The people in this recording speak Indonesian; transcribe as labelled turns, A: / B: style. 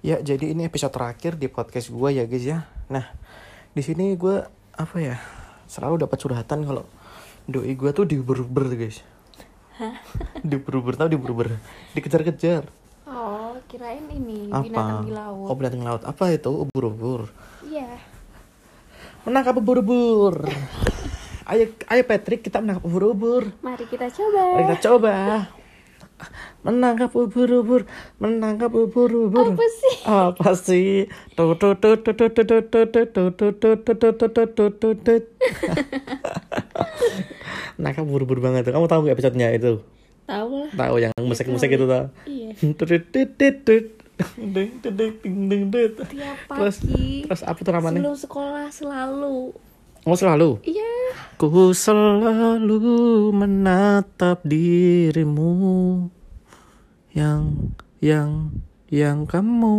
A: Ya, jadi ini episode terakhir di podcast gue ya guys ya. Nah, di sini gue apa ya? Selalu dapat curhatan kalau doi gue tuh diuber-uber guys.
B: Hah?
A: Diuber-uber tau diuber-uber. Dikejar-kejar.
B: Oh, kirain ini
A: Apa?
B: binatang di laut.
A: Oh, binatang laut. Apa itu? Ubur-ubur.
B: Iya.
A: Menangkap ubur-ubur. ayo, ayo Patrick, kita menangkap ubur-ubur.
B: Mari kita coba.
A: Mari kita coba menangkap ubur-ubur, menangkap ubur-ubur.
B: Apa sih?
A: Apa sih? Nangkap ubur-ubur banget. Kamu tahu gak episode-nya itu?
B: Tahu lah.
A: Tahu yang musik-musik itu tahu.
B: Iya. Tiap pagi.
A: Terus, terus apa tuh namanya?
B: Sebelum sekolah selalu.
A: Oh selalu?
B: Iya.
A: Ku selalu menatap dirimu yang yang yang kamu